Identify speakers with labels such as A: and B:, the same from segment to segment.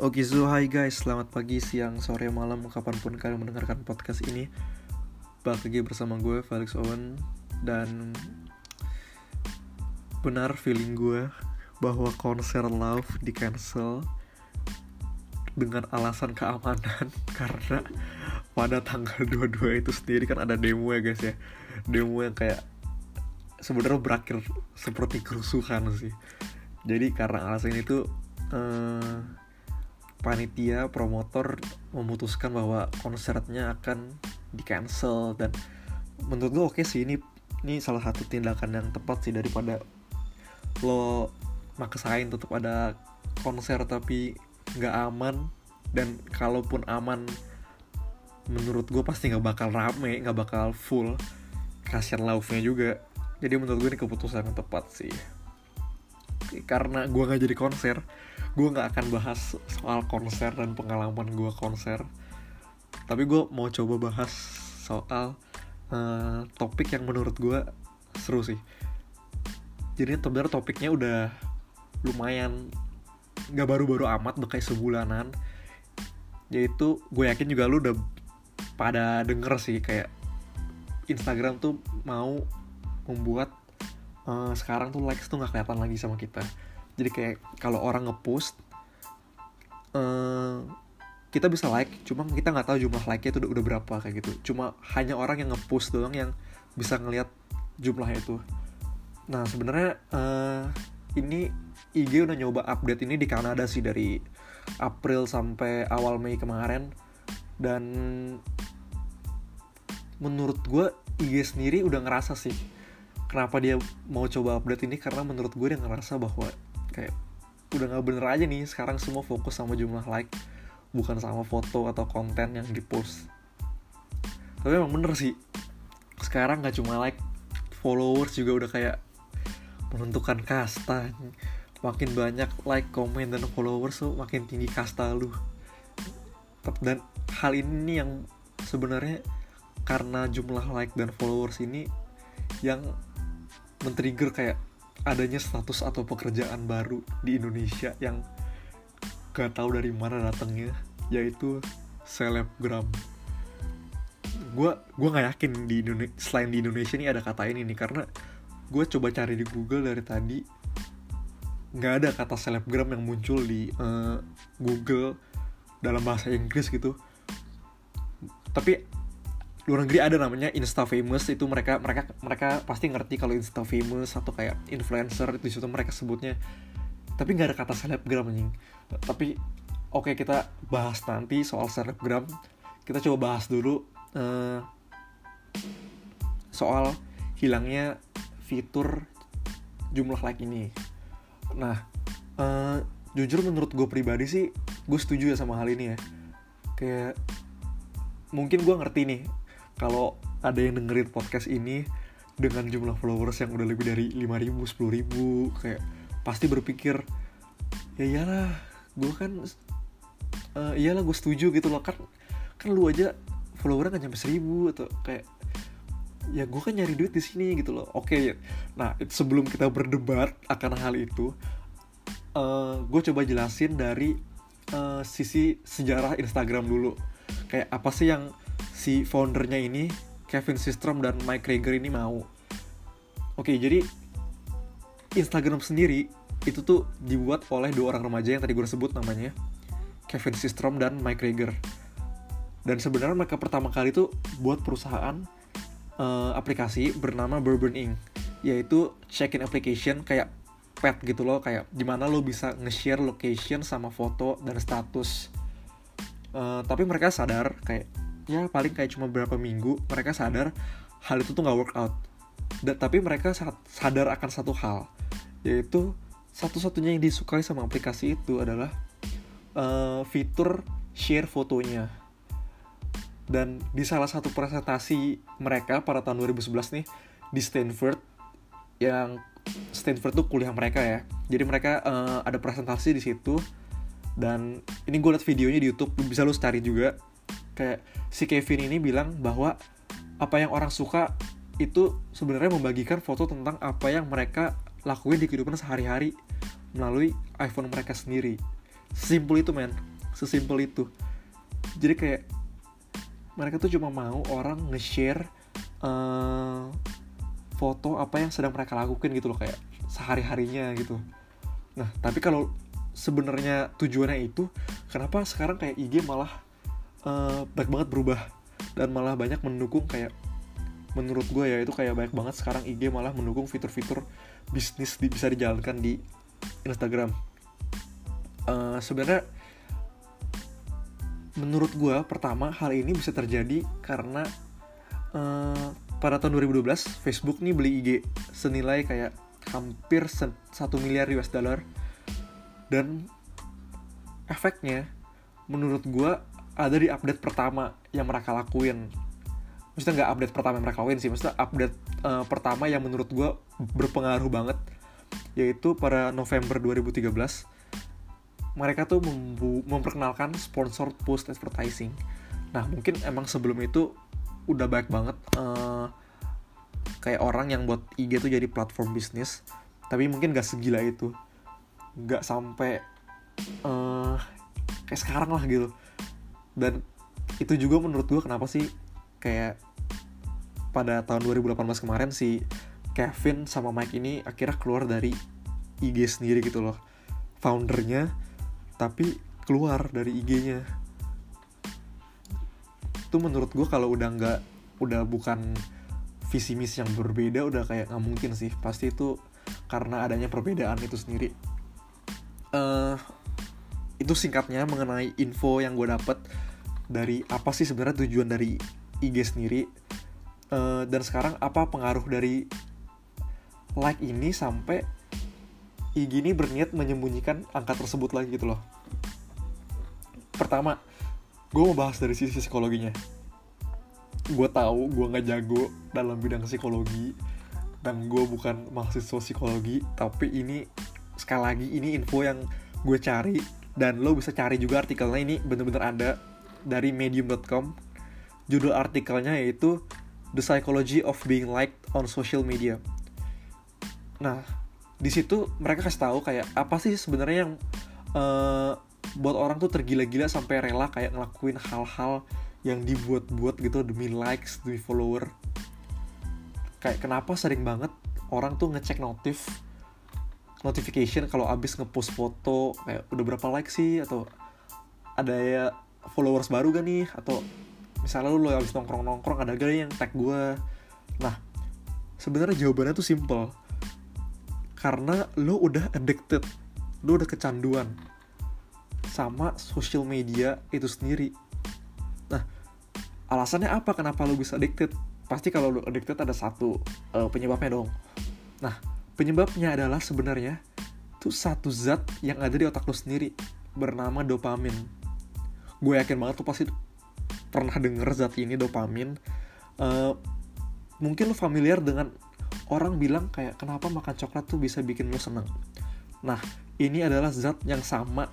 A: Oke, so hi guys, selamat pagi, siang, sore, malam, kapan pun kalian mendengarkan podcast ini. Balik lagi bersama gue, Felix Owen. Dan benar feeling gue bahwa konser Love di cancel dengan alasan keamanan. Karena pada tanggal 22 itu sendiri kan ada demo ya guys ya. Demo yang kayak sebenarnya berakhir seperti kerusuhan sih. Jadi karena alasan itu uh, panitia promotor memutuskan bahwa konsernya akan di cancel dan menurut gue oke sih ini ini salah satu tindakan yang tepat sih daripada lo maksain tetap ada konser tapi nggak aman. Dan kalaupun aman menurut gue pasti nggak bakal rame nggak bakal full. Kasihan laufnya juga. Jadi menurut gue ini keputusan yang tepat sih. Karena gue nggak jadi konser gue nggak akan bahas soal konser dan pengalaman gue konser. Tapi gue mau coba bahas soal uh, topik yang menurut gue seru sih. Jadi sebenarnya topiknya udah lumayan nggak baru-baru amat udah sebulanan. Yaitu gue yakin juga lu udah pada denger sih kayak Instagram tuh mau membuat uh, sekarang tuh likes tuh nggak kelihatan lagi sama kita jadi kayak kalau orang ngepost uh, kita bisa like cuma kita nggak tahu jumlah like-nya itu udah, udah berapa kayak gitu. Cuma hanya orang yang ngepost doang yang bisa ngelihat jumlahnya itu. Nah sebenarnya uh, ini IG udah nyoba update ini di Kanada sih dari April sampai awal Mei kemarin. Dan menurut gue IG sendiri udah ngerasa sih kenapa dia mau coba update ini karena menurut gue dia ngerasa bahwa kayak udah nggak bener aja nih sekarang semua fokus sama jumlah like bukan sama foto atau konten yang dipost. Tapi emang bener sih sekarang nggak cuma like followers juga udah kayak menentukan kasta. Makin banyak like komen dan followers tuh makin tinggi kasta lu. Dan hal ini yang sebenarnya karena jumlah like dan followers ini yang men-trigger kayak adanya status atau pekerjaan baru di Indonesia yang gak tahu dari mana datangnya yaitu selebgram. Gue gue nggak yakin di Indonesia selain di Indonesia ini ada kata ini nih karena gue coba cari di Google dari tadi nggak ada kata selebgram yang muncul di uh, Google dalam bahasa Inggris gitu. Tapi luar negeri ada namanya insta famous itu mereka mereka mereka pasti ngerti kalau insta famous atau kayak influencer itu situ mereka sebutnya. Tapi nggak ada kata selebgram anjing. Tapi oke okay, kita bahas nanti soal selebgram. Kita coba bahas dulu uh, soal hilangnya fitur jumlah like ini. Nah uh, jujur menurut gue pribadi sih gue setuju ya sama hal ini ya. Kayak mungkin gue ngerti nih kalau ada yang dengerin podcast ini dengan jumlah followers yang udah lebih dari 5000, 10000 kayak pasti berpikir ya iyalah gue kan uh, iyalah gue setuju gitu loh. Kan kan lu aja followernya kan nyampe 1000 atau kayak ya gue kan nyari duit di sini gitu loh. Oke okay, nah sebelum kita berdebat akan hal itu uh, eh, gue coba jelasin dari uh, sisi sejarah Instagram dulu. Kayak apa sih yang si foundernya ini Kevin Systrom dan Mike Krieger ini mau. Oke, jadi Instagram sendiri itu tuh dibuat oleh dua orang remaja yang tadi gue sebut namanya Kevin Systrom dan Mike Krieger. Dan sebenarnya mereka pertama kali tuh buat perusahaan uh, aplikasi bernama Bourbon Inc. Yaitu check-in application kayak pet gitu loh, kayak di mana lo bisa nge-share location sama foto dan status. Uh, tapi mereka sadar kayak ya paling kayak cuma beberapa minggu mereka sadar hal itu tuh nggak work out tapi mereka sadar akan satu hal yaitu satu-satunya yang disukai sama aplikasi itu adalah uh, fitur share fotonya. Dan di salah satu presentasi mereka pada tahun 2011 nih di Stanford yang Stanford tuh kuliah mereka ya. Jadi mereka uh, ada presentasi di situ dan ini gue liat videonya di YouTube bisa lu cari juga kayak si Kevin ini bilang bahwa apa yang orang suka itu sebenarnya membagikan foto tentang apa yang mereka lakuin di kehidupan sehari-hari melalui iPhone mereka sendiri. Simpel itu men. sesimpel itu jadi kayak mereka tuh cuma mau orang nge-share uh, foto apa yang sedang mereka lakukan gitu loh kayak sehari harinya gitu nah tapi kalau sebenarnya tujuannya itu kenapa sekarang kayak IG malah uh, banyak banget berubah dan malah banyak mendukung kayak menurut gue ya itu kayak banyak banget sekarang IG malah mendukung fitur-fitur bisnis di, bisa dijalankan di Instagram. Uh, Sebenarnya menurut gue pertama hal ini bisa terjadi karena uh, pada tahun 2012 Facebook nih beli IG senilai kayak hampir 1 miliar US dollar dan efeknya menurut gue ada di update pertama yang mereka lakuin. Maksudnya nggak update pertama yang mereka lakuin sih maksudnya update uh, pertama yang menurut gue berpengaruh banget yaitu pada November 2013 mereka tuh memperkenalkan sponsor post advertising. Nah mungkin emang sebelum itu udah baik banget uh, kayak orang yang buat IG tuh jadi platform bisnis tapi mungkin gak segila itu. Gak sampai uh, kayak sekarang lah gitu dan itu juga menurut gue kenapa sih kayak pada tahun 2018 kemarin si Kevin sama Mike ini akhirnya keluar dari IG sendiri gitu loh. Foundernya tapi keluar dari IG-nya itu menurut gue kalau udah nggak udah bukan visi misi yang berbeda udah kayak nggak mungkin sih. Pasti itu karena adanya perbedaan itu sendiri. Uh, itu singkatnya mengenai info yang gue dapet dari apa sih sebenarnya tujuan dari IG sendiri? Uh, dan sekarang apa pengaruh dari like ini sampai IG ini berniat menyembunyikan angka tersebut lagi gitu loh? Pertama gue mau bahas dari sisi psikologinya. Gue tahu gue nggak jago dalam bidang psikologi dan gue bukan mahasiswa psikologi tapi ini sekali lagi ini info yang gue cari dan lo bisa cari juga artikelnya. Ini bener-bener ada dari medium.com Judul artikelnya yaitu The Psychology of Being Liked on Social Media. Nah, di situ mereka kasih tahu kayak apa sih sebenarnya yang uh, buat orang tuh tergila-gila sampai rela kayak ngelakuin hal-hal yang dibuat-buat gitu demi likes, demi follower. Kayak kenapa sering banget orang tuh ngecek notif notification kalau abis ngepost foto kayak udah berapa like sih atau ada ya followers baru gak nih? Atau misalnya lu, lu habis nongkrong nongkrong ada gak yang tag gue nah sebenarnya jawabannya tuh simple. Karena lu udah addicted lu udah kecanduan sama social media itu sendiri. Nah alasannya apa kenapa lu bisa addicted? Pasti kalau lu addicted ada satu uh, penyebabnya dong. Nah penyebabnya adalah sebenarnya tuh satu zat yang ada di otak lu sendiri bernama dopamin gue yakin banget tuh pasti pernah denger zat ini dopamin. Uh, mungkin lo familiar dengan orang bilang kayak kenapa makan coklat tuh bisa bikin lo seneng? Nah ini adalah zat yang sama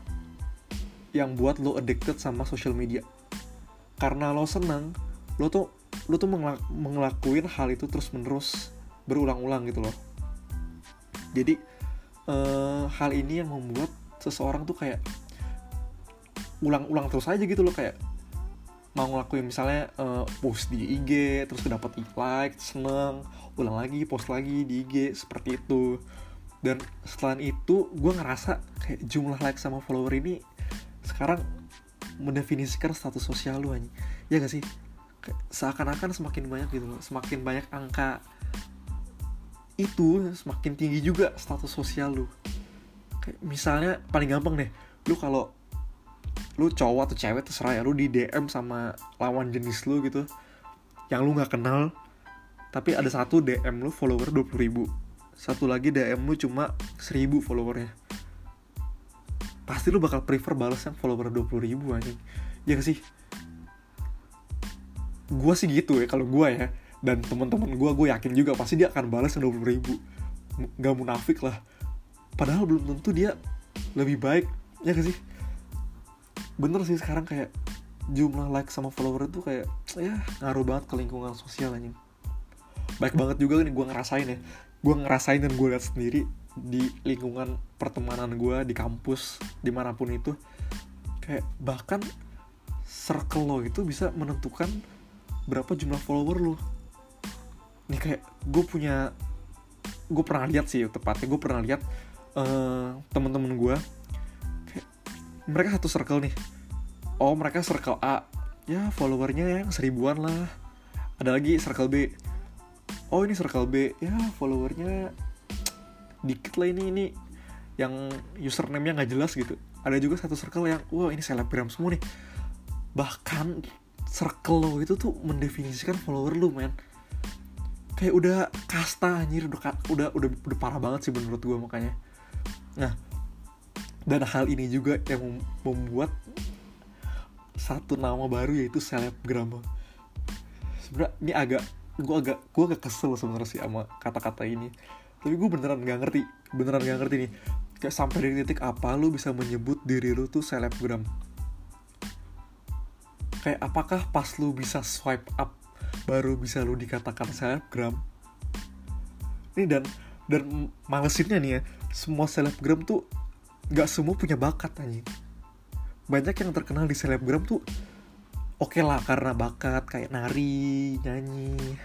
A: yang buat lo addicted sama social media. Karena lo seneng lo tuh lo tuh mengelak mengelakuin hal itu terus menerus berulang-ulang gitu loh. Jadi uh, hal ini yang membuat seseorang tuh kayak ulang-ulang terus aja gitu loh kayak mau ngelakuin misalnya uh, post di IG terus dapat like seneng ulang lagi post lagi di IG seperti itu. Dan setelah itu gue ngerasa kayak jumlah like sama follower ini sekarang mendefinisikan status sosial lu aja ya gak sih? Seakan-akan semakin banyak gitu loh semakin banyak angka itu semakin tinggi juga status sosial lu. Kayak misalnya paling gampang deh lu kalau lu cowok atau cewek terserah ya lu di DM sama lawan jenis lu gitu yang lu nggak kenal tapi ada satu DM lu follower 20 ribu satu lagi DM lu cuma 1000 followernya. Pasti lu bakal prefer balas yang follower 20 ribu aja ya gak sih? Gue sih gitu ya kalau gue ya dan teman-teman gue gue yakin juga pasti dia akan balas yang 20 ribu. Gak munafik lah. Padahal belum tentu dia lebih baik. Ya gak sih bener sih sekarang kayak jumlah like sama follower itu kayak ya ngaruh banget ke lingkungan sosial anjing. Baik banget juga nih gue ngerasain ya. Gue ngerasain dan gue lihat sendiri di lingkungan pertemanan gue di kampus di mana pun itu kayak bahkan circle lo itu bisa menentukan berapa jumlah follower lo. Nih kayak gue punya gue pernah lihat sih tepatnya gue pernah lihat uh, temen-temen gue mereka satu circle nih. Oh mereka circle A. Ya followernya yang seribuan lah. Ada lagi circle B. Oh ini circle B. Ya followernya dikit lah ini ini. Yang username-nya nggak jelas gitu. Ada juga satu circle yang wah ini selebgram semua nih. Bahkan circle lo itu tuh mendefinisikan follower lu men. Kayak udah kasta anjir. Udah udah udah, udah parah banget sih menurut gue makanya. Nah dan hal ini juga yang membuat satu nama baru yaitu selebgram. Sebenernya ini agak gue agak gue agak kesel sebenarnya sih sama kata-kata ini. Tapi gue beneran gak ngerti beneran gak ngerti nih. Kayak sampai dari titik apa lu bisa menyebut diri lu tuh selebgram? Kayak apakah pas lu bisa swipe up baru bisa lu dikatakan selebgram? Ini dan dan malesinnya nih ya. Semua selebgram tuh nggak semua punya bakat aja banyak yang terkenal di selebgram tuh oke okay lah karena bakat kayak nari nyanyi.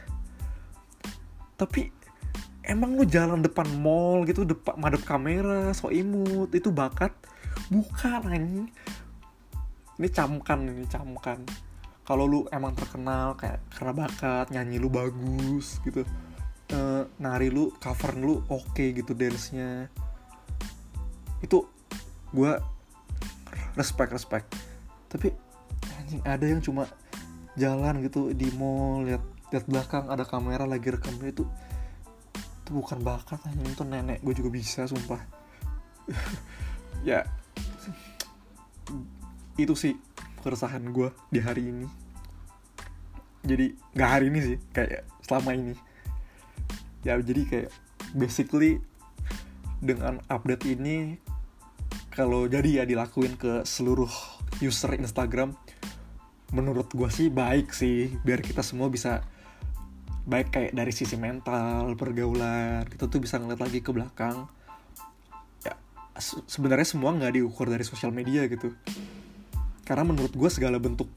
A: Tapi emang lu jalan depan mall gitu depan madep kamera so imut itu bakat? Bukan anjing. Ini camkan ini camkan. Kalau lu emang terkenal kayak karena bakat nyanyi lu bagus gitu e, nari lu cover lu oke okay gitu dance-nya itu gue respect respect. Tapi anjing ada yang cuma jalan gitu di mall lihat lihat belakang ada kamera lagi rekam itu itu bukan bakat anjing. Itu nenek gue juga bisa sumpah. Ya itu sih keresahan gue di hari ini. Jadi nggak hari ini sih kayak selama ini. Ya jadi kayak basically dengan update ini kalau jadi ya dilakuin ke seluruh user Instagram menurut gue sih baik sih biar kita semua bisa baik kayak dari sisi mental pergaulan kita tuh bisa ngeliat lagi ke belakang. Ya sebenarnya semua nggak diukur dari sosial media gitu. Karena menurut gue segala bentuk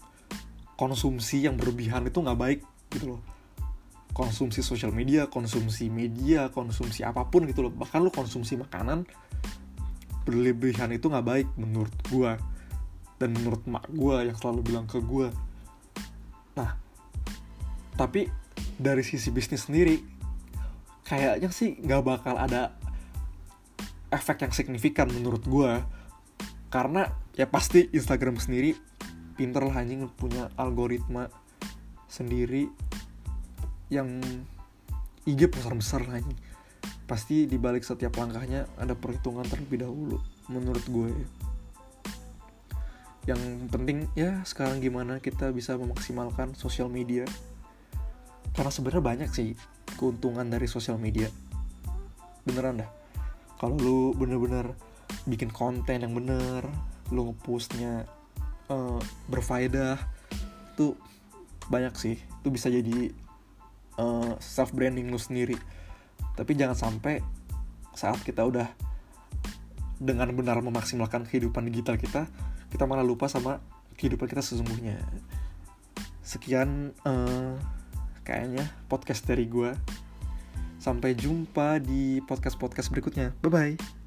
A: konsumsi yang berlebihan itu nggak baik gitu loh. Konsumsi sosial media konsumsi media konsumsi apa pun gitu loh. Bahkan lo konsumsi makanan berlebihan itu nggak baik menurut gue dan menurut mak gue yang selalu bilang ke gue nah tapi dari sisi bisnis sendiri kayaknya sih nggak bakal ada efek yang signifikan menurut gue karena ya pasti Instagram sendiri pinter lah anjing punya algoritma sendiri yang IG besar besar lah anjing pasti dibalik setiap langkahnya ada perhitungan terlebih dahulu menurut gue. Yang penting ya sekarang gimana kita bisa memaksimalkan sosial media? Karena sebenarnya banyak sih keuntungan dari sosial media. Beneran dah. Kalau lu bener-bener bikin konten yang bener lu ngepostnya uh, berfaedah tuh banyak sih. Itu bisa jadi uh, eh, self branding lu sendiri tapi jangan sampai saat kita udah dengan benar memaksimalkan kehidupan digital kita kita malah lupa sama kehidupan kita sesungguhnya. Sekian uh, kayaknya podcast dari gue sampai jumpa di podcast podcast berikutnya. Bye bye